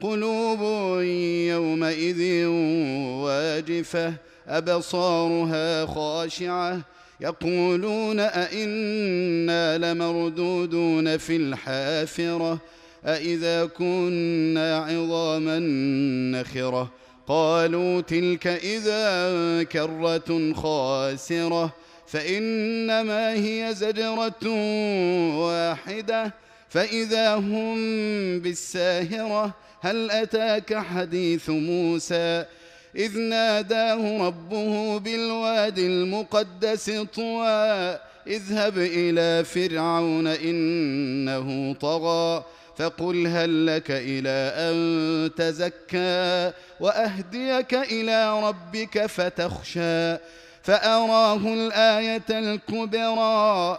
قلوب يومئذ واجفة أبصارها خاشعة. يقولون أئنا لمردودون في الحافرة؟ أإذا كنا عظاما نخرة؟ قالوا تلك إذا كرة خاسرة فإنما هي زجرة واحدة. فإذا هم بالساهرة هل أتاك حديث موسى؟ إذ ناداه ربه بالواد المقدس طوى اذهب إلى فرعون إنه طغى فقل هل لك إلى أن تزكى؟ وأهديك إلى ربك فتخشى فأراه الآية الكبرى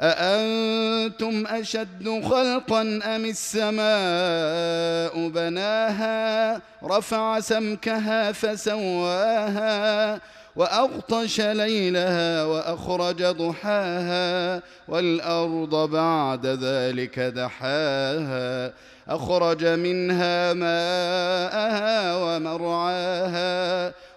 أأنتم أشد خلقا أم السماء بناها؟ رفع سمكها فسواها وأغطش ليلها وأخرج ضحاها والأرض بعد ذلك دحاها أخرج منها ماءها ومرعاها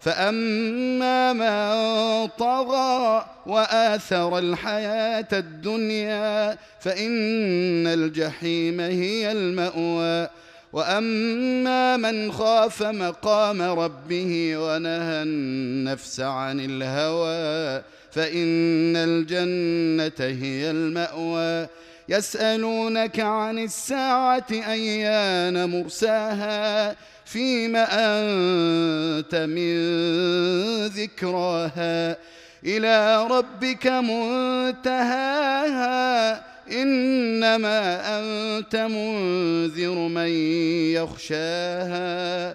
فأما من طغى وآثر الحياة الدنيا فإن الجحيم هي المأوى واما من خاف مقام ربه ونهى النفس عن الهوى فان الجنه هي الماوى يسألونك عن الساعة أيان مرساها فيم أنت من ذكراها إلى ربك منتهاها إنما أنت منذر من يخشاها